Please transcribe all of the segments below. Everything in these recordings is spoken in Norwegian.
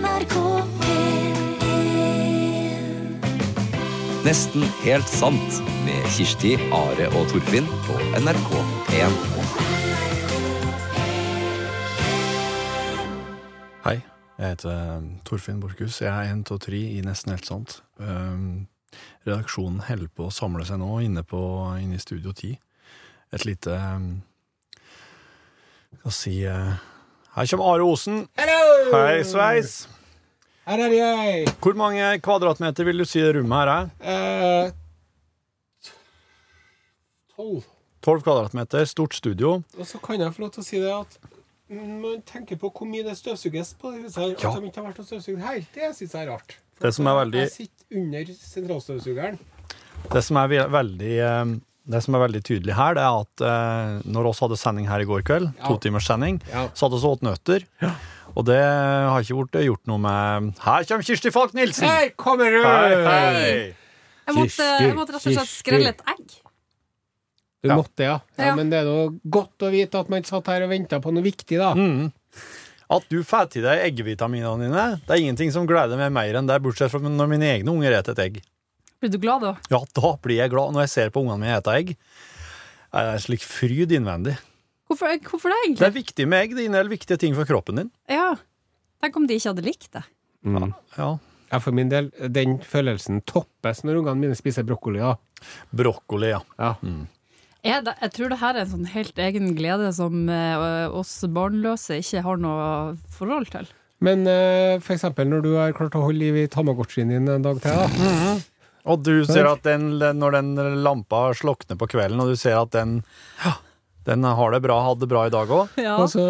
NRK P1 Nesten helt sant med Kirsti, Are og Torfinn på NRK P1. Hei, jeg heter um, Torfinn Borchhus. Jeg er en av tre i Nesten helt sant. Um, redaksjonen holder på å samle seg nå inne, på, inne i Studio 10. Et lite um, Skal si uh, Her kommer Are Osen. Hei, sveis. Her er jeg. Hvor mange kvadratmeter vil du si rommet her er? Eh, Tolv. 12 kvadratmeter, stort studio. Og så kan jeg få lov til å si det at man tenker på hvor mye det støvsuges på det huset her. Ja. At de ikke har vært og støvsugd her, det syns jeg er rart. For Det som er veldig- Jeg sitter under sentralstøvsugeren. Det som er veldig um, det som er veldig tydelig her, det er at eh, når oss hadde sending her i går kveld, Ja. to timers sending, Ja. så hadde vi åt nøtter. Og det har ikke vært gjort noe med Her kommer Kirsti Falk Nilsen! Her kommer du! Hei, hei. Jeg måtte, jeg måtte rett og slett skrelle et egg. Du Ja. måtte, ja. ja. Ja. Men det er noe godt å vite at man satt her og venta på noe viktig, da. Mm. At du får til deg eggevitaminene dine, det er ingenting som gleder meg mer enn det, bortsett fra når mine egne unger spiser et egg. Blir du glad da? Ja, da blir jeg glad når jeg ser på ungene mine spise egg. Det er en slik fryd innvendig. Hvorfor, hvorfor det, Det er viktig med egg. Det inneholder viktige ting for kroppen din. Ja. Tenk om de ikke hadde likt det. Ja. Ja, for min del, den følelsen toppes når ungene mine spiser brokkoli. da. Brokkoli, ja. Ja. Jeg, jeg tror det her er en sånn helt egen glede som eh, oss barnløse ikke har noe forhold til. Men eh, for eksempel når du har klart å holde liv i Tamagotchien din en dag til, da. Og du ser at den, den, når den lampa slokner på kvelden, og du ser at den ja, den har det bra, hadde det bra i dag òg. Ja. Og så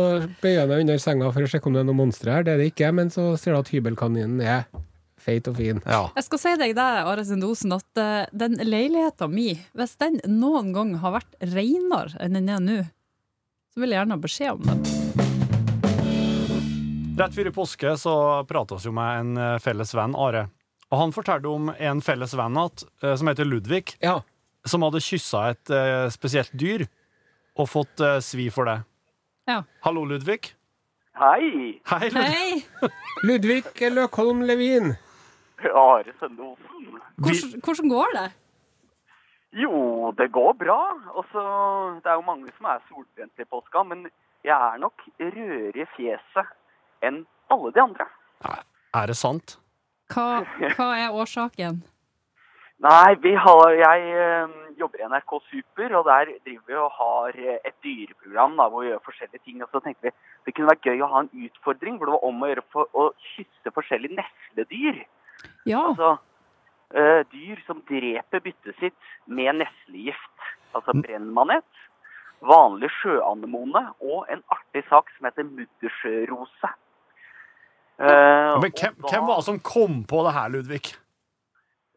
bøyer jeg meg under senga for å sjekke om det er noen monstre her. Det er det ikke, men så ser du at hybelkaninen er feit og fin. Ja. Jeg skal si deg det, Are Sendosen, at uh, den leiligheten mi, hvis den noen gang har vært reinere enn den er nå, så vil jeg gjerne ha beskjed om det. Rett før påske så prata vi jo med en eh, felles venn, Are. Og han fortalte om en felles venn at, eh, som heter Ludvig, Ja. som hadde kyssa et uh, spesielt dyr og fått uh, svi for det. Ja. Hallo, Ludvig. Hei, Hei, Ludvig. Hei! Ludvig Løkholm Levin. Are Sendosen. Hvordan, hvordan går det? Jo, det går bra. Også, det er jo mange som er solbrente i påska, men jeg er nok rødere i fjeset enn alle de andre. Er det sant? Hva, hva er årsaken? Nei, vi har, jeg eh, jobber i NRK Super, og der driver vi og har eh, et dyreprogram da, hvor vi gjør forskjellige ting. Og så tenkte vi det kunne være gøy å ha en utfordring hvor det var om å gjøre for, å kysse forskjellige nesledyr. Ja, Altså uh, dyr som dreper byttet sitt med neslegift. Altså brennmanet, vanlig sjøanemone og en artig sak som heter muddersjørose. Uh, Men hvem, da- hvem var det som kom på det her, Ludvig?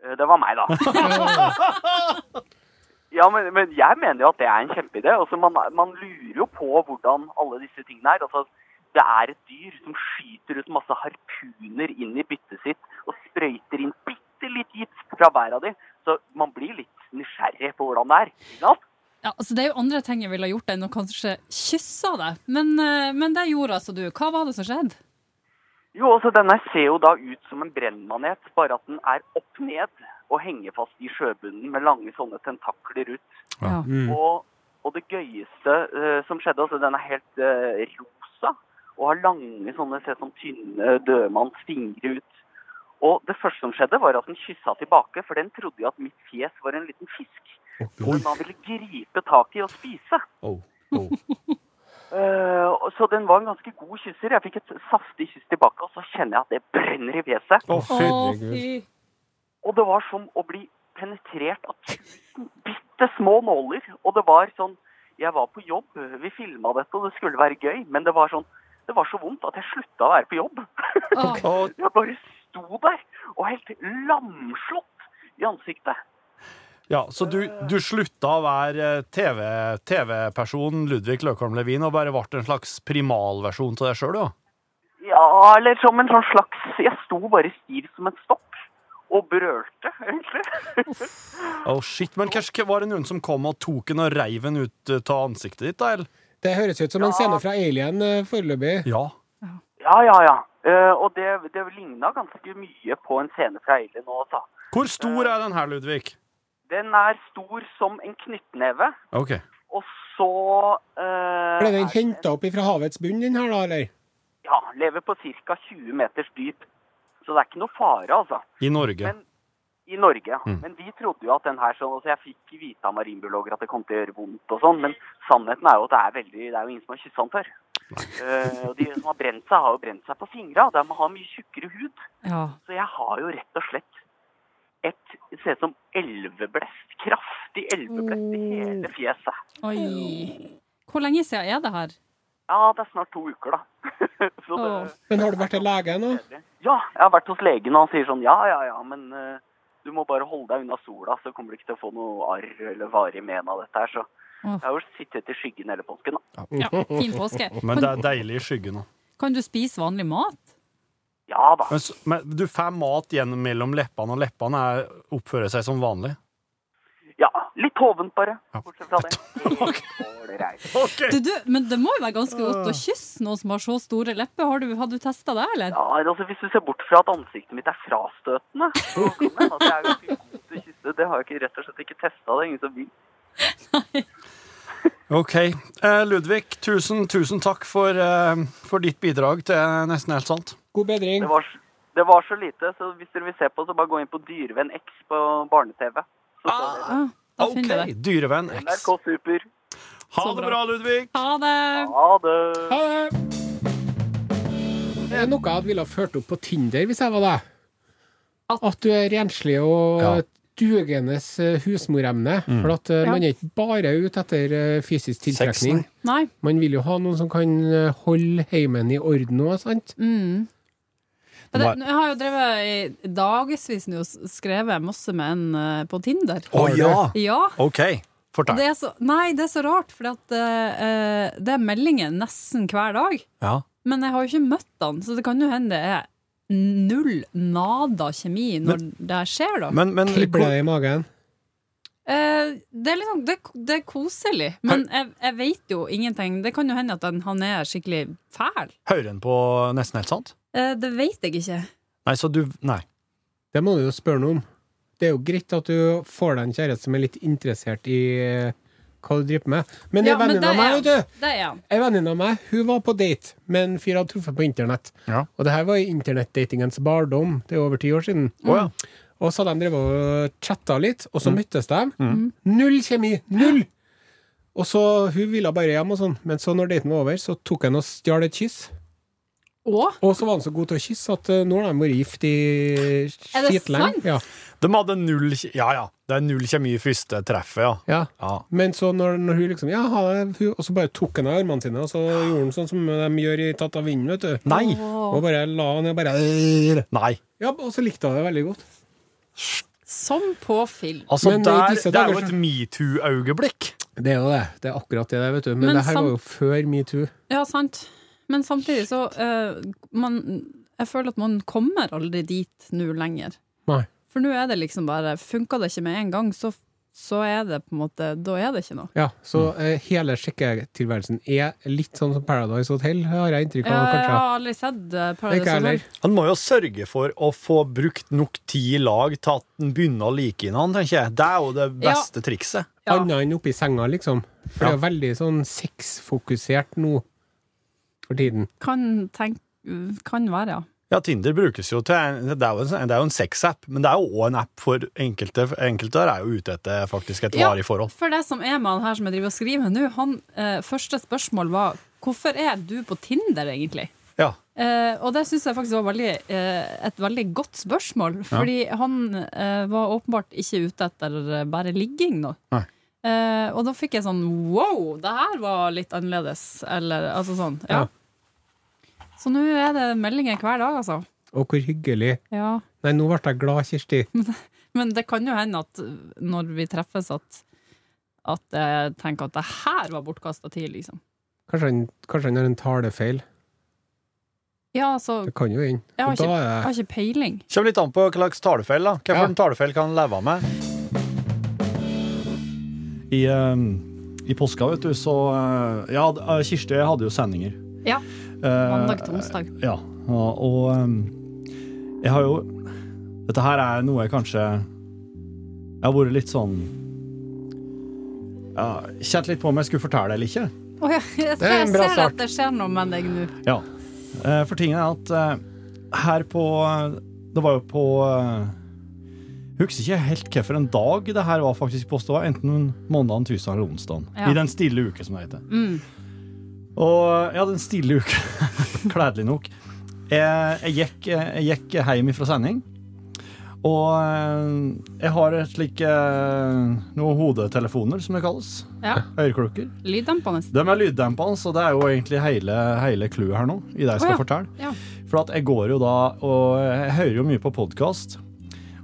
Eh, Det var meg, da. Ja, men, men jeg mener jo at det er en kjempeidé. Altså, man, man lurer jo på hvordan alle disse tingene er. Altså, det er et dyr som skyter ut masse harpuner inn i byttet sitt og sprøyter inn bitte litt gift fra hver av de. Så man blir litt nysgjerrig på hvordan det er. Ikke sant? ja altså det er jo andre ting jeg ville gjort enn å kanskje kysse deg. Men, eh, men det gjorde altså du. Hva var det som skjedde? Jo, altså denne ser jo da ut som en brennmanet, bare at den er opp ned og henger fast i sjøbunnen med lange sånne tentakler ut. Ja. Mm. Og, og det gøyeste uh, som skjedde, altså den er helt uh, rosa og har lange sånne se sånn tynne dødmannsfingre ut. Og det første som skjedde var at den kyssa tilbake, for den trodde jo at mitt fjes var en liten fisk. Som den da ville gripe tak i og spise. Oh, oh. Så den var en ganske god kysser. Jeg fikk et saftig kyss tilbake, og så kjenner jeg at det brenner i fjeset. Å, Å, fy. Og det var som å bli penetrert av tusen bitte små nåler. Og det var sånn Jeg var på jobb, vi filma dette, og det skulle være gøy, men det var sånn Det var så vondt at jeg slutta å være på jobb. Oh. Jeg bare sto der og helt lamslått i ansiktet. Ja, Så du, du slutta å være eh, TV TV-person Ludvig Løkholm Levin og bare ble en slags primalversjon av deg sjøl, ja? Ja, eller som en sånn slags Jeg sto bare stiv som en stokk. Og brølte, egentlig. Oh, shit, Men kanskje var det noen som kom og tok den og reiv den ut av ansiktet ditt, da? eller? Det høres ut som en scene fra Alien eh, foreløpig. Ja. Ja, ja, ja. Uh, og det, det ligna ganske mye på en scene fra Alien òg, da. Hvor stor er den her, Ludvig? Den er stor som en knyttneve, Ok. og så eh, Ble den henta opp fra havets bunn, den her, da, eller? Ja, lever på ca. 20 meters dyp. Så det er ikke noe fare, altså. I Norge. Men i Norge, ja. Mm. Men vi trodde jo at den her sånn, altså Jeg fikk vite av marinbiologer at det kom til å gjøre vondt og sånn, men sannheten er jo at det er veldig Det er jo ingen som har kyssa den før. uh, og de som har brent seg, har jo brent seg på fingra. De har mye tjukkere hud. Ja. Så jeg har jo rett og slett et det ser ut som elveblest. Kraftig elveblest i hele fjeset. Oi. Hvor lenge siden er det her? Ja, det er snart to uker, da. Så det. Men har du vært til lege nå? Ja, jeg har vært hos legen, og han sier sånn ja, ja, ja, men eh, du må bare holde deg unna sola, så kommer du ikke til å få noe arr eller varig men av dette her. Så jeg har jo sittet i skyggen hele påsken, da. Ja, fin påske. Men det er deilig i skyggen òg. kan du spise vanlig mat? Ja da. Men, men du får mat gjennom mellom leppene, og leppene er, oppfører seg som vanlig? Ja, litt hovent bare. Bortsett fra det. Ålreit. okay. Du, du, men det må jo være ganske godt å kysse noen som har så store lepper. Har du, har du testa det, eller? Ja, altså Hvis du ser bort fra at ansiktet mitt er frastøtende, så kan det hende at jeg er ganske god til å kysse. Det har jeg ikke, rett og slett ikke testa. Det er ingen som vil. Ok. Eh, Ludvig, tusen, tusen takk for, eh, for ditt bidrag til Nesten helt sant. God bedring. Det var, det var så lite, så hvis dere vil se på, så bare gå inn på Dyrevenn X på barne-TV. Dere. Ah, Ok. Dyrevenn X. NRK Super. Ha det bra. bra, Ludvig! Ha det! Ha det. Ha det! Det er noe jeg ville ha ført opp på Tinder hvis jeg var deg. At- At du er renslig og Ja. Dugende husmoremne. husmoremne. For at eh, Ja. man er ikke bare ute etter eh, fysisk tiltrekning. Man vil jo ha noen som kan eh, holde heimen i orden òg, sant? Mm. Det, jeg har jo drevet i dagevis nå og skrevet masse med en eh, på Tinder. Å ja! Ja. OK, fortell. det er så, nei, det er så rart, for at, uh, det er meldinger nesten hver dag. Ja. Men jeg har jo ikke møtt han, så det kan jo hende det er null nada kjemi når det skjer, da. Men, men Kribler det i magen? Eh, det er liksom, det, det er koselig, men jeg, jeg vet jo ingenting. Det kan jo hende at han, han er skikkelig fæl. hører han på Nesten helt sant? Eh, det vet jeg ikke. Nei, så du Nei. Det må du jo spørre noe om. Det er jo greit at du får deg en kjæreste som er litt interessert i eh, hva du driver med. Men Ja, en venninne av meg, vet du venninne av meg hun var på date med en fyr jeg hadde truffet på internett. Ja. Og det her var i internettdatingens bardom. Det er over ti år siden. Å ja. Og så hadde de drevet og chatta litt, og så Mm. møttes de. Null kjemi! Null! Og så Hun ville bare hjem, og sånn men så når daten var over, så tok han og stjal et kyss. Og Og så var han så god til å kysse at eh, nå har de vært gift i skitlenge. Ja. De hadde null Ja ja, det er null kjemi i første treffet, ja. ja. ja. Men så når, når hun liksom Ja, ha det, hun, og så bare tok han av armene sine, og så gjorde han sånn som de gjør i Tatt av vinden, vet du. Nei! Og bare la han og bare. Nei. Ja, og så likte han det veldig godt. som på film. Altså, Men der, disse det er jo et metoo-øyeblikk. Det er jo det. Det er akkurat det, vet du. Men, Men det her sam- var jo før metoo. Ja, sant. Men samtidig så uh, man, Jeg føler at man kommer aldri dit nå lenger. Nei. For nå er det liksom bare Funka det ikke med en gang, så, så er det på en måte Da er det ikke noe. Ja, så Mm. uh, hele sjekketilværelsen er litt sånn som Paradise Hotel, har jeg inntrykk av, Ja, jeg har aldri sett uh, Paradise. Hotel. Han må jo sørge for å få brukt nok tid i lag til at han begynner å like hverandre, tenker jeg. Det er jo det Ja. beste trikset. Ja. Annet enn oppi senga, liksom. For det er veldig sånn sexfokusert nå for tiden. Kan, tenk, kan være, ja. Ja, Tinder brukes jo til Det er jo en, det er jo en sexapp, men det er jo òg en app for enkelte. Enkelte der er jo ute etter faktisk et Ja. varig forhold. For det som er med han her som jeg driver og skriver nå, han eh, første spørsmål var Hvorfor er du på Tinder, egentlig? Ja. Eh, og det syns jeg faktisk var veldig, eh, et veldig godt spørsmål. Fordi han eh, var åpenbart ikke ute etter bare ligging nå. Nei. Eh, og da fikk jeg sånn wow, det her var litt annerledes. Eller altså sånn. Ja. Ja. Så nå er det meldinger hver dag, altså. Og hvor hyggelig. Ja. Nei, nå ble jeg glad, Kirsti. Men det kan jo hende at når vi treffes, at, at jeg tenker at det her var bortkasta tid, liksom. Kanskje han, kanskje han har en talefeil. Ja, altså Det kan jo hende. Jeg har ikke, jeg har ikke peiling. Kommer litt an på hva slags talefeil. da. Hva Ja. talefeil kan han leve med? I, eh, I påska, vet du, så eh, Ja, eh, Kirsti hadde jo sendinger. Ja. Eh, Mandag til onsdag. Ja. Og, um, jeg har jo Dette her er noe jeg kanskje Jeg har vært litt sånn ja, Kjent litt på om jeg skulle fortelle eller ikke. Oh, ja, jeg Det er en ser, jeg ser at det skjer noe med deg nå. Ja. Eh, For tingen er at her på Det var jo på Husker ikke helt hvilken dag det her var faktisk påstå, enten mandag, tirsdag eller onsdag. Ja. I den stille uke, som det heter. Mm. Og ja, den stille uke, kledelig nok. Jeg, jeg, gikk, jeg gikk hjem fra sending, og eh, jeg har et slik eh, noen hodetelefoner, som det kalles. Ja. Øreklokker. Lyddempende. De er lyddempende, og det er jo egentlig hele, hele clouet her nå, i det jeg skal oh, ja. fortelle. Ja. For at jeg går jo da, og jeg hører jo mye på podkast,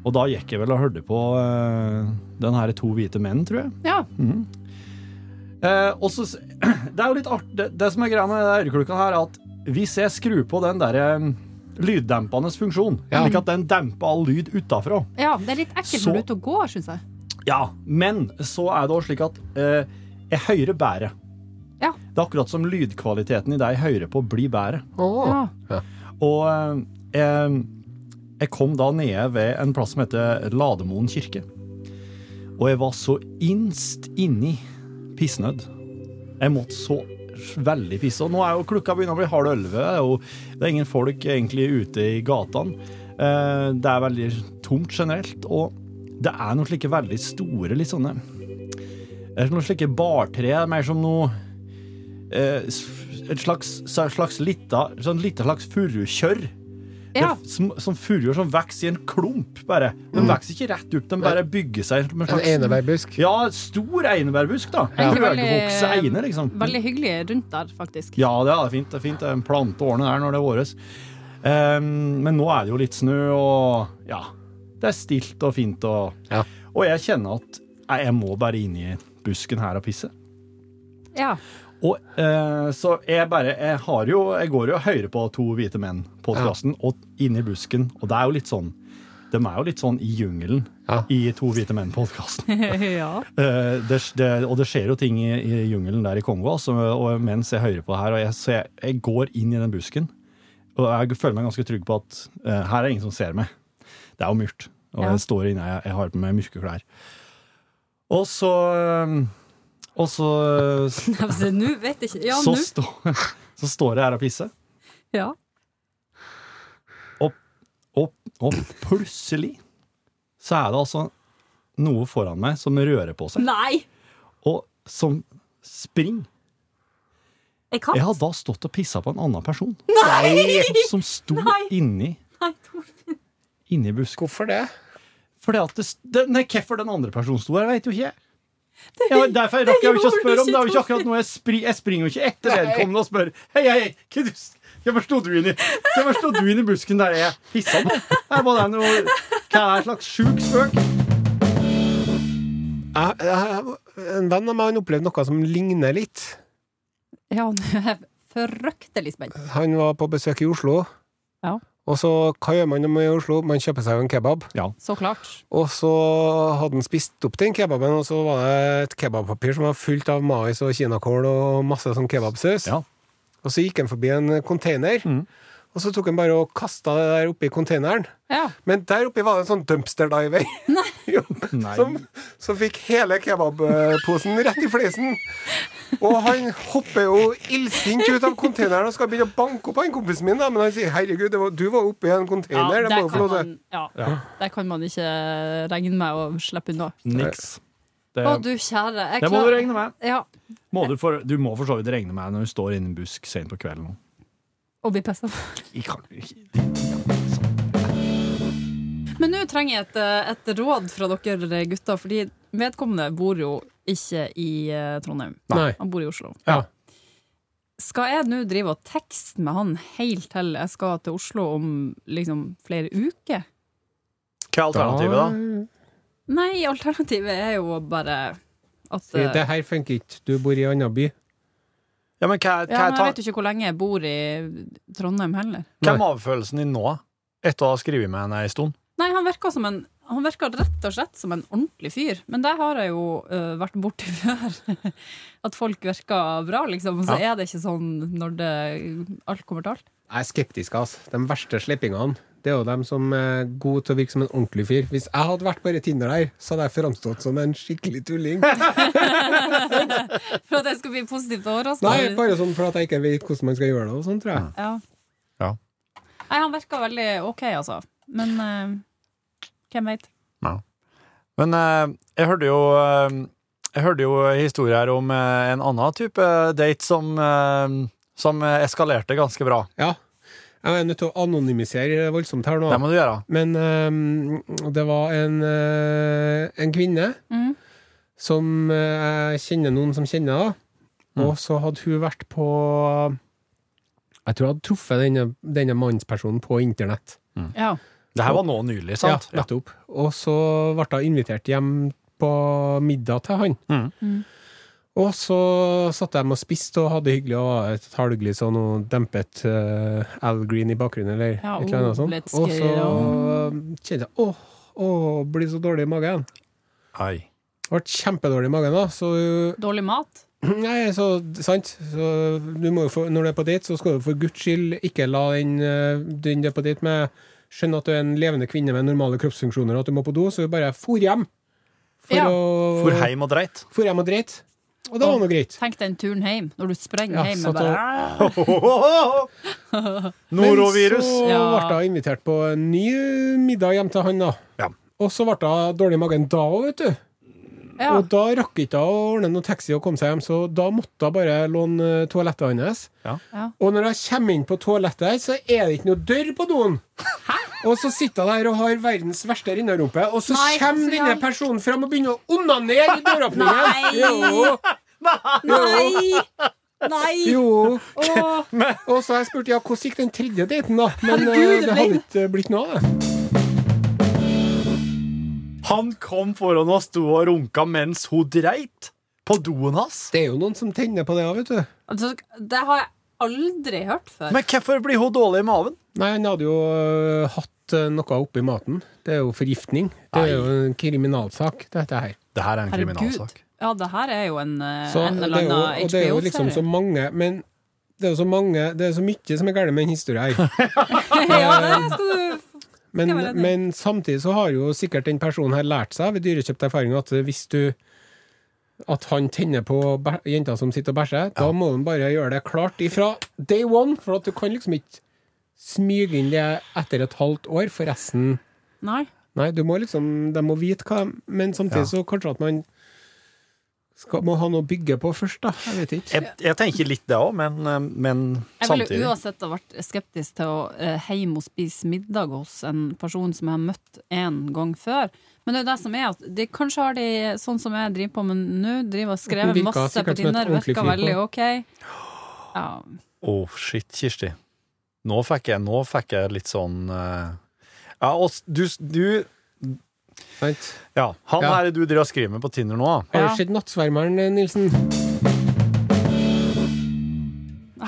og da gikk jeg vel og hørte på uh, den her To hvite menn, tror jeg. Ja. Mm. og så, det er jo litt artig det, det som er greia med øreklokka her, er at hvis jeg skrur på den der um, lyddempende funksjon, Ja. slik at den demper all lyd utafra ja, det er litt ekkelt når du er ute og går, syns jeg. Ja, men så er det også slik at uh, jeg hører bedre. Ja. Det er akkurat som lydkvaliteten i det jeg hører på, blir bedre. Åh. Ja. Og uh, jeg, jeg kom da nede ved en plass som heter Lademoen kirke. Og jeg var så innst inni pissnødd. Jeg måtte så veldig pisse. Og nå er jo klokka begynner å bli halv elleve, er det er ingen folk egentlig ute i gatene. Eh, Det er veldig tomt generelt, og det er noen slike veldig store, litt sånne det er Noen slike bartre, mer som noe eh, Et slags, slags sånn lite slags furukjørr. Ja. Som, som furuer som vokser i en klump, bare. De vokser ikke rett opp, de bare bygger seg en En slags enebærbusk. Ja, stor einebærbusk, da. Ja. Høgvokse eine, liksom. Veldig hyggelig rundt der, faktisk. Ja, det er fint. Det er fint. Det er en plante å ordne der når det er våres. Um, men nå er det jo litt snø, og ja. Det er stilt og fint, og Ja. Og jeg kjenner at jeg må bare inn i busken her og pisse. Ja. Og eh, Så jeg bare Jeg har jo Jeg går jo og hører på To hvite menn-podkasten, og inni busken, og det er jo litt sånn De er jo litt sånn i jungelen Ja. i To hvite menn-podkasten. ja. Eh, det, det, og det skjer jo ting i, i jungelen der i Kongo, altså, og mens jeg hører på det her, og jeg, så jeg, jeg går inn i den busken, og jeg føler meg ganske trygg på at eh, her er ingen som ser meg. Det er jo mørkt, og Ja. jeg står inne, jeg, jeg har på meg mørke klær. Og så eh, Og så Nå vet jeg ikke Ja, så, stå, så står jeg her og pisser, Ja. og, og plutselig så er det altså noe foran meg som rører på seg, Nei! og som springer. Jeg Jeg har da stått og pissa på en annen person. Nei! Som sto Nei. inni, Nei, Torfinn. inni busken. Hvorfor det? Fordi at det, det, nei, Hvorfor den andre personen sto der, vet jo ikke jeg. Ja, derfor rakk jeg jo ikke å spørre om det. er jo ikke, akkurat noe jeg, spri, jeg springer jo ikke etter vedkommende og spør Hei, hei, hei, hva du, jeg forsto du inni du inni busken der jeg pissa på. Her var det noe Hva er det slags sjuk spøk? Jeg, jeg, en venn av meg har opplevd noe som ligner litt. Ja, nå er jeg fryktelig spent. Han var på besøk i Oslo. Ja. Og så, hva gjør man når man er i Oslo? Man kjøper seg jo en kebab. Ja. Så klart. Og så hadde han spist opp den kebaben, og så var det et kebabpapir som var fullt av mais og kinakål og masse sånn kebabsaus. Ja. Og så gikk han forbi en container, mm. og så tok han bare og kasta det der oppi containeren. Ja. Men der oppi var det en sånn dumpster diver Jo, Som, som fikk hele kebabposen rett i fleisen. Og han hopper jo illsint ut av containeren og skal begynne å banke opp han kompisen min, da. men han sier 'herregud, det var, du var oppi en Ja, det der, må jo få kan lov til. man, ja, der kan man ikke regne med å slippe unna. Niks. Det, Å, du kjære. Jeg det må du regne med. Ja. Må du, for, du må for så vidt regne med når du står inni en busk sent på kvelden. Og blir pissa ikke Men nå trenger jeg et, eh, et råd fra dere gutter, fordi vedkommende bor jo ikke i eh, Trondheim. Nei. Han bor i Oslo. Ja. Skal jeg nå drive og tekste med han helt til jeg skal til Oslo om liksom flere uker? Hva er alternativet, da? Nei, alternativet er jo bare at eh, det her funker ikke, du bor i en annen by. Ja, men hva, hva Ja, men jeg vet jo ikke hvor lenge jeg bor i Trondheim heller. hva er magefølelsen din nå, etter å ha skrevet med henne en stund? Nei, han virka som en han virka rett og slett som en ordentlig fyr, men det har jeg jo uh, vært borti før. At folk virker bra, liksom. Og så er det ikke sånn når det alt kommer til alt. Jeg er skeptisk, altså. De verste slippingene, det er jo dem som er gode til å virke som en ordentlig fyr. Hvis jeg hadde vært bare Tinder der, så hadde jeg framstått som en skikkelig tulling. For at jeg skal bli positivt overraska? Nei, bare sånn for at jeg ikke vet hvordan man skal gjøre det og sånn, tror jeg. Ja. Ja. Nei, han virka veldig ok, altså. Men eh, hvem veit? Men eh, jeg hørte jo eh, Jeg hørte jo historier om eh, en annen type date som, som eskalerte ganske bra. Ja. Jeg er nødt til å anonymisere voldsomt her nå. Det må du gjøre. Men um, det var en, en kvinne Mm. som jeg kjenner noen som kjenner, da. Mm. Og så hadde hun vært på Jeg tror jeg hadde truffet denne, denne mannspersonen på internett. Ja. Det her var nå nylig, sant? Ja, nettopp. Og så ble hun invitert hjem på middag til han. Mm. Mm. Og så satt de og spiste og hadde det hyggelig, og var et halvhyggelig sånn og dempet uh, Al Green i bakgrunnen, eller Ja, et eller annet sånt. Og så kjente jeg åh, åh, blir så dårlig i magen. Ai. Ble kjempedårlig i magen da, så Dårlig mat? Nei, så sant. Så du må jo få, når du er på date, så skal du for guds skyld ikke la den, eh, den du er på date med, skjønne at du er en levende kvinne med normale kroppsfunksjoner, og at du må på do, så bare for hjem. For Ja. å For heim og dreit. For hjem og dreit. Og det var nå greit. Tenk den turen hjem, når du sprenger Ja, hjem med bare Norovirus. Men så Ja. ble hun invitert på en ny middag hjem til han, da. Ja. Og så ble hun dårlig i magen da òg, vet du. ja. Og da rakk ikke hun å ordne noen taxi og komme seg hjem, så da måtte hun bare låne eh, toalettet hans. Ja. Ja. Og når hun kommer inn på toalettet, så er det ikke noe dør på doen. Og så sitter hun der og har verdens verste rinnerumpe, og så Nei, kommer denne personen fram og begynner å onanere i døråpningen. Nei. Jo, Nei! Nei! jo. Åh. Og så har jeg spurt ja, hvordan gikk den tredje daten, da? Men Herregud, eh, det det hadde ikke blitt noe av det. Han kom foran og sto og runka mens hun dreit på doen hans. Det er jo noen som tenner på det òg, vet du. Altså, det har jeg aldri hørt før. Men hvorfor blir hun dårlig i maven? Nei, han hadde jo øh, hatt øh, noe oppi maten. Det er jo forgiftning. Det er jo en kriminalsak, dette her. Det her er en Herregud. kriminalsak. Ja, det her er jo en, eh, Så en eller annen HBO-serie. og det er jo liksom så mange Men det er jo så mange Det er så mye som er galt med den historien her. ja, det skal du Men, men samtidig så har jo sikkert den personen her lært seg ved dyrekjøpt erfaring at hvis du at han tenner på jenta som sitter og bæsjer, da må han bare gjøre det klart ifra day one, for at du kan liksom ikke smyge inn det etter et halvt år, forresten Nei. Nei, du må liksom, de må vite hva Men samtidig Ja. så kanskje at man skal, må ha noe å bygge på først, da. Jeg vet ikke. Jeg, jeg tenker litt det òg, men, eh, men Jeg ville uansett ha vært skeptisk til å eh, hjem og spise middag hos en person som jeg har møtt en gang før. Men det er jo det som er at de, kanskje har de sånn som jeg driver på med nå, driver og skrevet masse på Tinder, virker veldig på. ok. Ja. Å, shit, Kirsti. Nå fikk jeg, nå fikk jeg litt sånn eh, Ja, og s- du, du Sant? Ja, han Ja. her du driver og skriver med på Tinder nå, da. Har Ja. du sett Nattsvermeren, eh, Nilsen?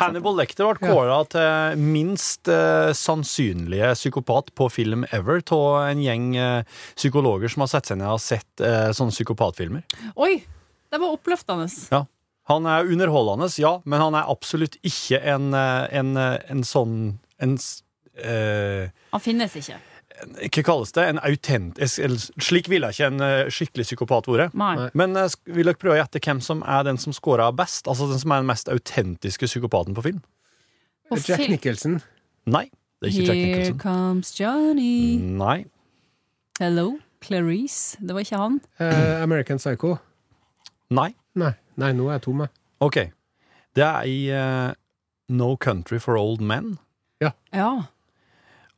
Hannibal Lecter ble kåra til minst eh, sannsynlige psykopat på film ever av en gjeng eh, psykologer som har sett seg ned og sett eh, sånne psykopatfilmer. Oi! Det var oppløftende. Ja. Han er underholdende, ja, men han er absolutt ikke en, eh, en, eh, en sånn en, eh, Han finnes ikke. Hva kalles det? En autentisk Slik ville ikke en eh, skikkelig psykopat vært. Men uh, vil dere prøve å gjette hvem som er den som scora best? Altså den som er den mest autentiske psykopaten på film? På Jack film. Nicholson. Nei. Det er ikke Jack Nicholson. Here comes Johnny. Nei. Hello, Clarice. Det var ikke han. Uh, American Psycho. Nei. Nei, Nei nå er jeg tom, jeg. OK. Det er i eh, No Country for Old Men. Ja.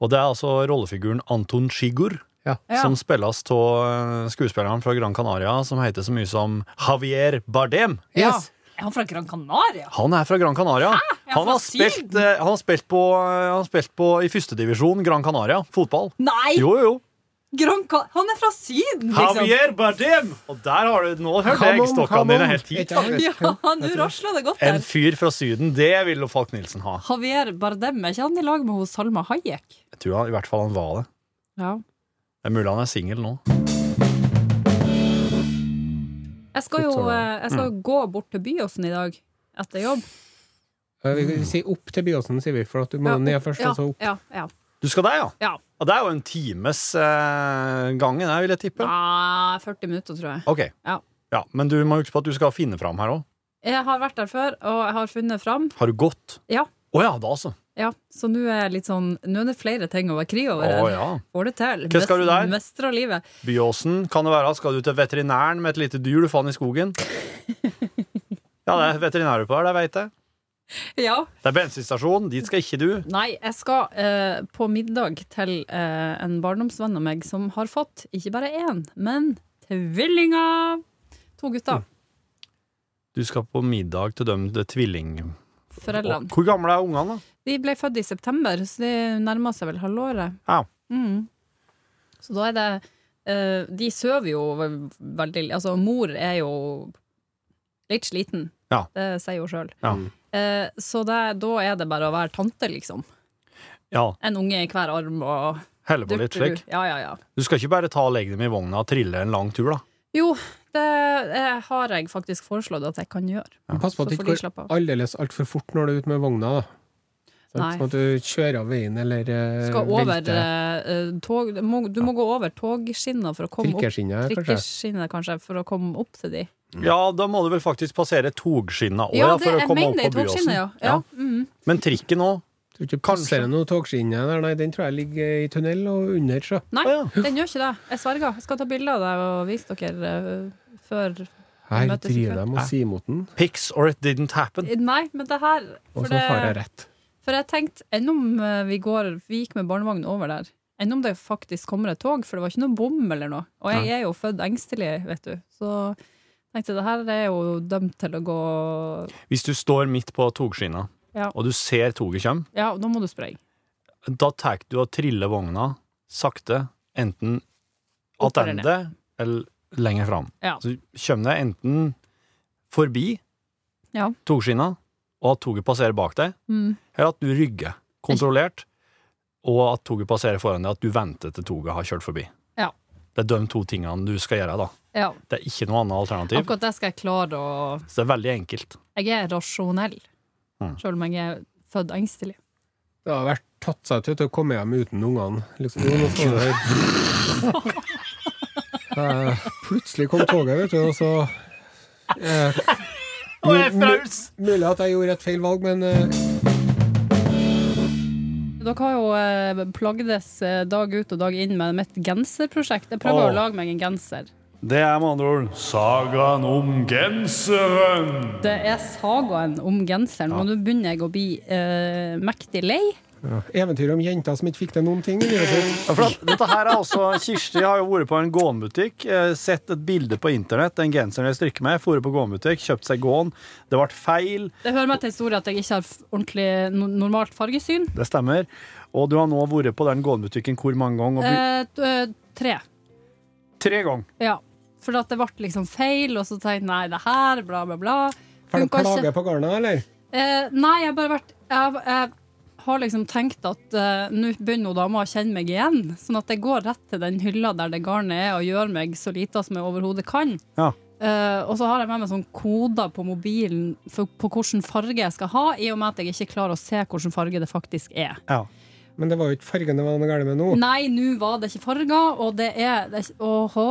Og det er altså rollefiguren Anton Chigur ja. som spilles av skuespilleren fra Gran Canaria som heter så mye som Javier Bardem. ja. Yes. Er han fra Gran Canaria? Han er fra Gran Canaria. Er han har spilt, Syden? eh, han har spilt på, eh, han har spilt på i førstedivisjon Gran Canaria, fotball. Nei! Jo, jo. Ca han er fra Syden, liksom! Javier Bardem! Og der har du Nå hørte jeg Come eggstokkene dine helt hit. Ja, nå rasla det godt En fyr fra Syden, det vil jo Falk Nilsen ha. Javier Bardem, er ikke han i lag med hos Salma Hayek? Jeg tror han, i hvert fall han var det. Ja. Det er mulig han er singel nå. Jeg skal jo, eh, jeg skal jo gå bort til Byåsen i dag etter jobb. Vi sier opp til Byåsen, sier vi, for at du må Ja, ned først, ja, og så opp. Ja, ja. Du skal der, ja? ja. Og det er jo en times eh, gangen, vil jeg tippe. Ja, 40 minutter, tror jeg. Ok. Ja. Men du må huske på at du skal finne fram her òg. Jeg har vært der før, og jeg har funnet fram. Har du gått? Ja. Å ja, da altså. Ja, så nå er jeg litt sånn Nå er det flere ting å være krig over. Å her. ja. Får det til. Hva skal du der? Mestre livet. Byåsen kan det være. Skal du til veterinæren med et lite dyr du fant i skogen? Ja, det er veterinærer på her, det veit jeg. Ja. Det er bensinstasjon, dit skal ikke du. Nei, jeg skal eh, på middag til eh, en barndomsvenn av meg som har fått ikke bare én, men tvillinger! To gutter. Du skal på middag til dem, det tvilling... Foreldrene. Hvor gamle er ungene, da? De ble født i september, så de nærmer seg vel halvåret. Ja. Mm. Så da er det eh, De sover jo veldig Altså, mor er jo litt sliten. Ja. Det sier hun sjøl. Ja. Eh, så det, da er det bare å være tante, liksom. ja. En unge i hver arm og Helle på litt slik. Ja, ja, ja. Du skal ikke bare ta og legge dem i vogna og trille en lang tur, da. Jo, det eh, har jeg faktisk foreslått at jeg kan gjøre. Men Pass på at det ikke går aldeles altfor fort når du er ute med vogna. da Nei. Sånn at du kjører av veien eller eh, Skal over eh, tog du må, du må gå over togskinna for å komme opp trikkeskinnet, kanskje. Kanskje, for å komme opp til de. Ja, da må du vel faktisk passere togskinna òg, Ja, for å komme opp på Byåsen. ja. ja. Mm. Men trikken òg? Tror ikke passerer noe togskinne der, nei. Den tror jeg ligger i tunnel og under, sjø. Nei, ah, ja. den gjør ikke det. Jeg sverger. Jeg skal ta bilde av deg og vise dere uh, før Her driver de og sier mot den, Pics or it didn't happen. Nei, men det her og så har jeg rett. for jeg tenkte, enn om eh, vi går Vi gikk med barnevogn over der. Enn om det faktisk kommer et tog, for det var ikke noe bom eller noe. Og jeg er jo født engstelig, vet du. Så tenkte det her er jo dømt til å gå Hvis du står midt på togskinna, Ja. og du ser toget komme, Ja, da må du sprenge. da tar du og triller vogna sakte, enten attende eller lenger fram. Ja. Så kommer det enten forbi Ja. togskinna, og at toget passerer bak deg, Mm. eller at du rygger kontrollert, og at toget passerer foran deg, at du venter til toget har kjørt forbi. Det er de to tingene du skal gjøre, da. ja. Det er ikke noe annet alternativ. Akkurat det skal jeg klare å Så det er veldig enkelt. Jeg er rasjonell, Mm. selv om jeg er født engstelig. Det har vært tatt seg til å komme hjem uten ungene. Liksom. Eh, Plutselig kom toget, vet du, og så eh, Mulig at jeg gjorde et feil valg, men eh, Dere har jo eh, plagdes eh, dag ut og dag inn med mitt genserprosjekt. Jeg prøver Åh. å lage meg en genser. Det er med andre ord sagaen om genseren. Det er sagaen om genseren, og nå begynner jeg å bli eh, mektig lei. Ja, eventyr om jenta som ikke fikk til noen ting. Ja, for at, dette her er også, Kirsti har jo vært på en gåenbutikk, eh, sett et bilde på internett, den genseren jeg strikker med, dratt på gåenbutikk, kjøpt seg gåen, det ble feil, Det hører meg til historien at jeg ikke har ordentlig normalt fargesyn. det stemmer, og du har nå vært på den gåenbutikken hvor mange ganger? Og Eh, eh, tre. tre ganger. Ja. For at det ble liksom feil, og så tenkte jeg nei, det her, bla, bla, bla. Får du ikke. på garna, eller? Eh, nei, jeg har bare vært Jeg, jeg har liksom tenkt at uh, nå begynner hun dama å kjenne meg igjen. Sånn at jeg går rett til den hylla der det garnet er, og gjør meg så lita som jeg overhodet kan. Ja. Uh, og så har jeg med meg sånn koder på mobilen for, på hvilken farge jeg skal ha, i og med at jeg ikke klarer å se hvilken farge det faktisk er. Ja. Men det var jo ikke fargen det var noe galt med nå. Nei, nå var det ikke farger, og det er, det Åhå.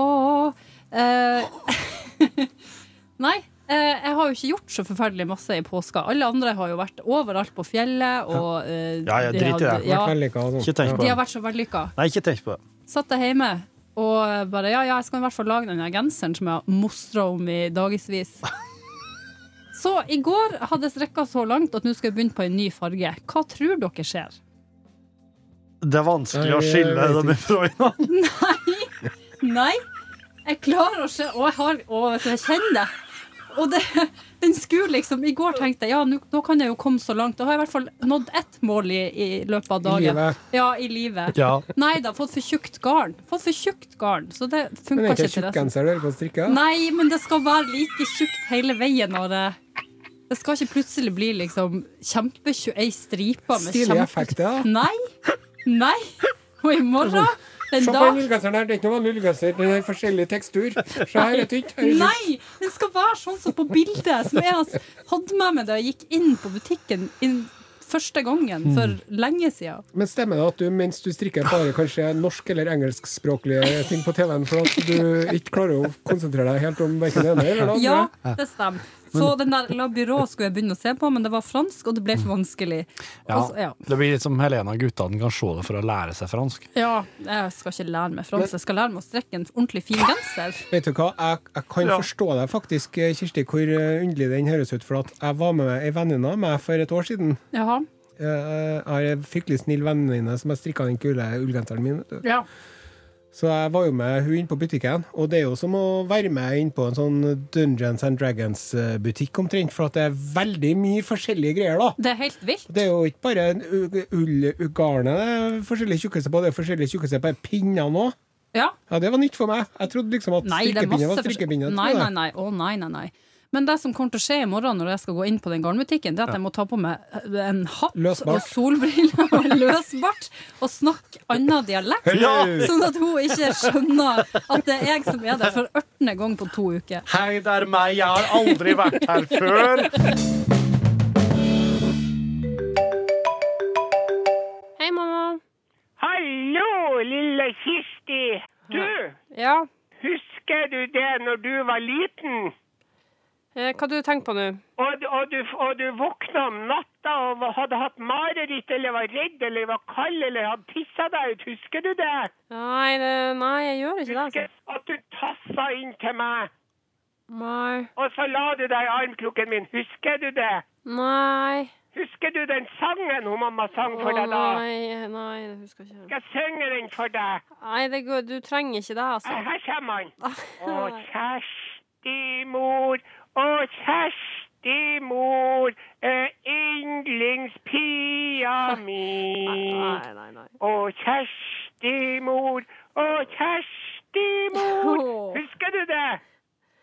Uh, nei. Eh, jeg har jo ikke gjort så forferdelig masse i påska. Alle andre har jo vært overalt på fjellet. Og, eh, Ja, ja, de drit i det. Ja, og sånn. Ikke tenk på de har vært så vellykka. Nei, ikke tenk på det. Satt jeg hjemme og bare Ja, ja, jeg skal i hvert fall lage den genseren som jeg har mostra om i dagevis. Så i går hadde jeg strekka så langt at nå skal jeg begynne på en ny farge. Hva tror dere skjer? Det er vanskelig å skille dem fra hverandre. Nei. Nei, jeg klarer å se Og jeg har Å, jeg kjenner det. Og det, den skulle liksom I går tenkte jeg ja, nå nå kan jeg jo komme så langt. Da har jeg i hvert fall nådd ett mål i, i løpet av I dagen. livet. Ja, i livet. Ja. Nei da, fått for tjukt garn. Fått for tjukt garn. Så det funka er ikke ikke til du holder på å strikke? Nei, men det skal være like tjukt hele veien. Og det, det skal ikke plutselig bli liksom kjempetjukk Ei stripe med Stilig kjempe... effekt, ja. Nei. Nei. Og i morgen Den Se på den ullgenseren her. Det er ikke noe vanlig ullgenser. Den er forskjellig tekstur. Se her, er tynt. Her er tjukt. Nei! Den skal være sånn som på bildet som jeg hadde med meg da jeg gikk inn på butikken inn første gangen for lenge siden. Men stemmer det at du mens du strikker bare kanskje norsk- eller engelskspråklige ting på TV-en, for at du ikke klarer å konsentrere deg helt om verken det ene eller det andre? Ja, det stemmer. Så den der La Byrå skulle jeg begynne å se på, men det var fransk, og det ble for vanskelig. Ja, Også, ja. Det blir litt som Helena Guttene kan se det for å lære seg fransk. ja, jeg skal ikke lære meg fransk. Jeg skal lære meg å strekke en ordentlig fin genser. Vet du hva, jeg, jeg kan forstå deg faktisk, eh, Kirsti, hvor eh, underlig den høres ut. For at jeg var med ei venninne av meg for et år siden. Jaha. Eh, Jeg har ei fryktelig snill venninne som har strikka den kule ullgenseren min. Ja. Så jeg var jo med hun inn på butikken, og det er jo som å være med inn på en sånn Dungeons and Dragons-butikk omtrent, for at det er veldig mye forskjellige greier, da. Det er helt vilt. Det er jo ikke bare ullgarnet det er forskjellig tjukkelse på, det er forskjellig tjukkelse på pinnene òg. Ja. Ja, det var nytt for meg. Jeg trodde liksom at Nei, er strikkepinne var forskjell- strikkepinne. Nei, nei, nei. Å, nei, nei, nei. Men det som kommer til å skje i morgen når jeg skal gå inn på den garnbutikken, det er at jeg må ta på meg en hatt og solbriller og løsbart og snakke annen dialekt. Ja. Sånn at hun ikke skjønner at det er jeg som er der for ørtende gang på to uker. Hei, det er meg, jeg har aldri vært her før. Hei, mamma. Hallo, lille Kirsti. Du, Ja, husker du det når du var liten? Eh, hva du tenker på nå? Og, og, du, og du våkna om natta og hadde hatt mareritt eller var redd eller var kald eller hadde tissa deg ut. Husker du det? Nei, det, nei, jeg gjør ikke det. Husker Altså. at du tassa inn til meg, Nei. og så la du deg i armkroken min. Husker du det? Nei. Husker du den sangen hun mamma sang for deg da? nei, nei, det husker jeg ikke. Skal jeg synge den for deg? Nei, det går, du trenger ikke det, altså. Her kommer han. Å, Kjersti å, Kjersti mor, er yndlingspia mi. Nei, nei, nei. Å, Kjersti mor, å, Kjersti mor. Husker du det?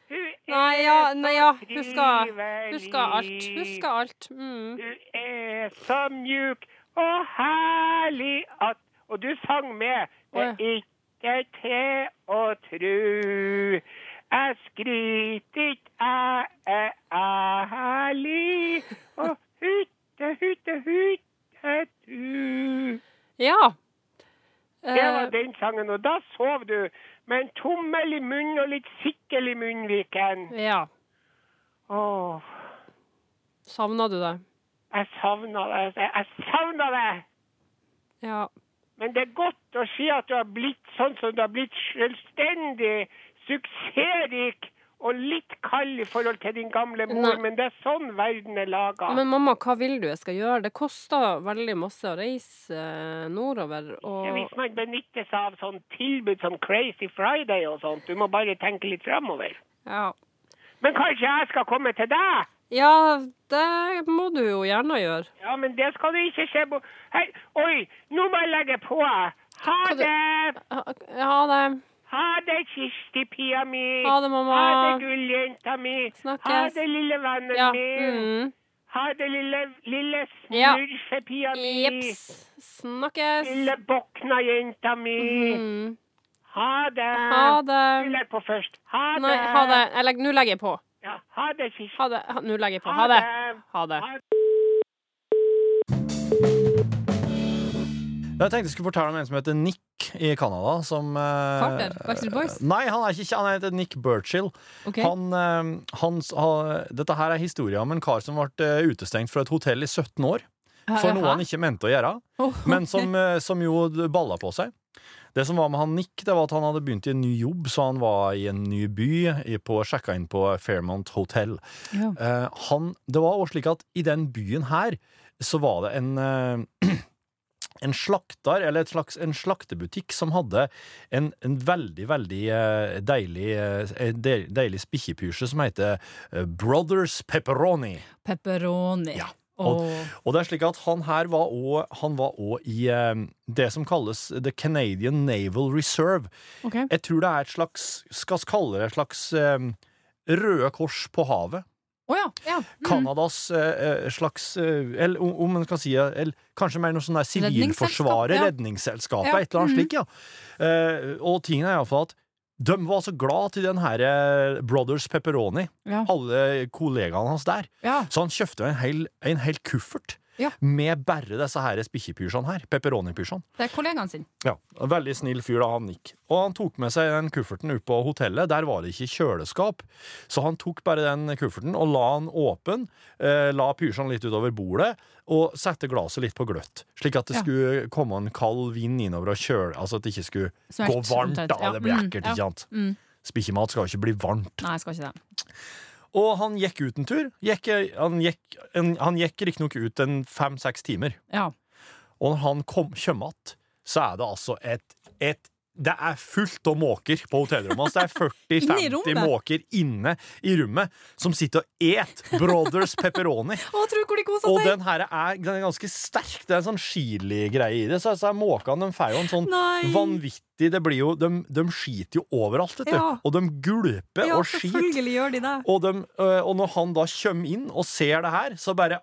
Hun Nei, ja, nei, ja, husker, husker alt. Husker alt. Mm. Du er så mjuk og herlig at Og du sang med. Det er ikke til å tru. Jeg ikke, jeg er ærlig. Og hytte, hytte, hytte, du. Ja. Det var Eh, den sangen, og da sov du med en tommel i munnen og litt sikkel i munnviken. ja. Åh, Savna du det? jeg savna det. Jeg savna det. Ja. Men det er godt å si at du har blitt sånn som du har blitt selvstendig, suksessrik og litt kald i forhold til din gamle mor, Nei. men det er sånn verden er laga. Men mamma, hva vil du jeg skal gjøre? Det koster veldig masse å reise eh, nordover. Og Hvis man benytter seg av sånn tilbud som Crazy Friday og sånt, du må bare tenke litt framover. ja. Men kanskje jeg skal komme til deg? ja, det må du jo gjerne gjøre. Ja, men det skal du ikke se på. Hei, oi, nå må jeg legge på. Ha det- det! Ha det. Ha det, Kirsti-pia mi. Ha det, mamma. Ha det, gulljenta mi. Snakkes. Ha det, lille vennen Ja. min. Mm. Ha det, lille, lille Ja. mi. Jeps. Snakkes. Lille bokna-jenta mi. Mm. Ha det. Ha det. Du legger på først. Ha det. Nei, ha det. Jeg legger- Nå legger jeg på. Ja, ha det, Kirsti. Ha det. Nå legger jeg på. Ha det. Ha det. Jeg tenkte jeg skulle fortelle om en som heter Nick i Canada. Som eh, Carter? Backstreet Boys? Nei, han er ikke han heter Nick Burchill. Okay. Han, eh, han, dette her er historien om en kar som ble eh, utestengt fra et hotell i 17 år. For noe han ikke mente å gjøre, men som, eh, som jo balla på seg. Det som var med han Nick, det var at han hadde begynt i en ny jobb, så han var i en ny by, i- på, sjekka inn på Fairmont Hotel. Ja. Eh, han, det var også slik at i den byen her så var det en eh, en slakter, eller et slags, en slaktebutikk som hadde en, en veldig, veldig eh, deilig, eh, deilig spikkepysje som heter eh, Brothers Pepperoni. Pepperoni. Ja. Og, Og det er slik at han her var også, han var også i eh, det som kalles The Canadian Naval Reserve. Okay. Jeg tror det er et slags, skal vi kalle det et slags eh, Røde Kors på havet. Å ja. ja. Mm. Canadas eh, eh, slags eh, Eller om- en man kan si eh, eller, Kanskje mer noe sånn der Sivilforsvaret, redningsselskapet, ja. Redningsselskapet, Ja, et eller annet mm. slik, ja. Eh, og tingen er iallfall at de var så glad til den her Brothers Pepperoni, alle kollegaene hans der. Så han kjøpte en hel, en hel kuffert Ja. med bare disse her spikkepysjene her. Pepperoni-pysjene. Det er kollegaen sin. Ja, Veldig snill fyr da han gikk. Og han tok med seg den kufferten ut på hotellet. Der var det ikke kjøleskap. Så han tok bare den kufferten og la den åpen. Eh, la pysjene litt utover bordet og sette glasset litt på gløtt. Slik at det Ja. skulle komme en kald vind innover og kjøle Altså at det ikke skulle Smelt, gå varmt. da, Ja, Det blir mm, ekkelt, ikke sant? Mm. Spikkjemat skal jo ikke bli varmt. Nei, skal ikke det. Og han gikk ut en tur. Gikk, han gikk, en, han gikk riktignok ut en fem-seks timer. Ja. Og når han kom, kommer att, så er det altså et, et Det er fullt av måker på hotellrommet. Altså det er i er 50 måker inne i rommet som sitter og et Brothers pepperoni. Og den her er, den er ganske sterk. Det er en sånn chili-greie i det. Så, så er måkene de får jo en sånn Nei. vanvittig det blir jo, de, de skiter jo overalt, vet du. Ja. Og de gulper Ja, og skiter. de. Og, de, og når han da kommer inn og ser det her, så bare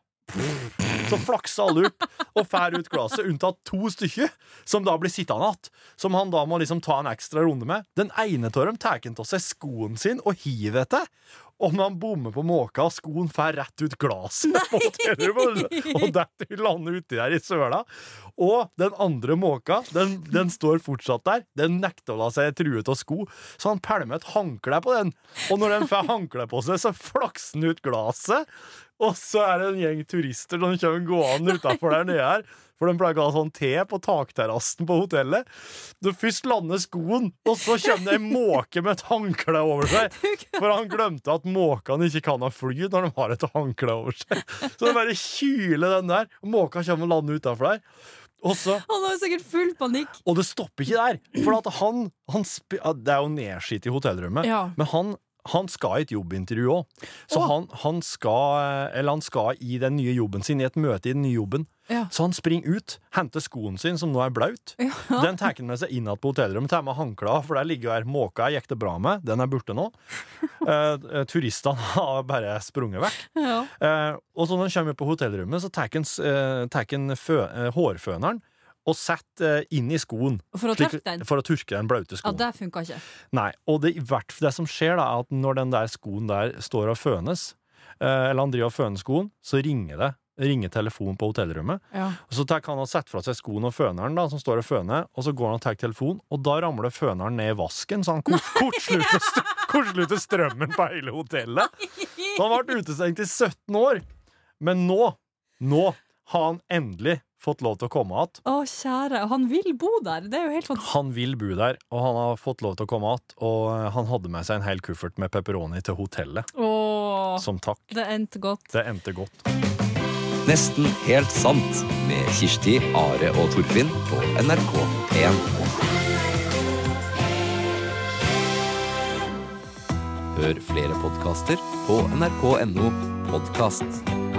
så flakser alle opp og fær ut glasset, unntatt to stykker, som da blir sittende igjen. Som han da må liksom ta en ekstra runde med. Den ene av dem tar av seg skoen sin og hiver etter. Og når han bommer på måka, og skoen får rett ut glasset på hotellrommet, og detter lander uti der i søla. Og den andre måka, den, den står fortsatt der. Den nekter å la seg true av sko, så han pælmer et håndkle på den. Og når den får håndkle på seg, så flakser den ut glasset. Og så er det en gjeng turister som kommer gående utafor der nede her. For de pleier å ha sånn te på takterrassen på hotellet. Du først lander skoen, og så kommer det en måke med et håndkle over seg. For han glemte at måkene ikke kan ha fly når de har et håndkle over seg. Så de bare kyler den der, og måka kommer og lander utafor der. Også, Han har sikkert full panikk. og det stopper ikke der. For han, han Det er jo nedskitt i hotellrommet, Ja. men han, han skal i et jobbintervju òg. Så han, han, skal, eller han skal i den nye jobben sin, i et møte i den nye jobben. Ja. Så han springer ut, henter skoen sin, som nå er blaut. Ja. Den tar han med seg inn igjen på hotellrommet, tar med håndklær, for der ligger her måka gikk det bra med. Den er borte nå. Eh, turistene har bare sprunget vekk. Ja. Eh, og så når han kommer på hotellrommet, så tar han, eh, eh, hårføneren og setter eh, inn i skoen. For å tørke den. For å tørke den blaute skoen. Ja, det funka ikke. Nei, og det, i hvert, det som skjer da, er at når den der skoen der står og fønes, eh, eller han driver og føner skoen, så ringer det. Ringer telefonen på hotellrommet. Ja. Og så tar han og setter fra seg skoen og føneren, da, som står og føner, og så går han og tar telefonen, og da ramler føneren ned i vasken, så han kort, kortslutter, st- kort strømmen på hele hotellet. Så han ble utestengt i 17 år. Men nå, nå har han endelig fått lov til å komme igjen. Å, kjære. Han vil bo der. Det er jo helt fantastisk. Han vil bo der, og han har fått lov til å komme igjen. Og eh, han hadde med seg en hel kuffert med pepperoni til hotellet, Åh, som takk. det endte godt. Det endte godt. Nesten helt sant med Kirsti, Are og Torfinn på NRK1. Hør flere podkaster på nrk.no podkast.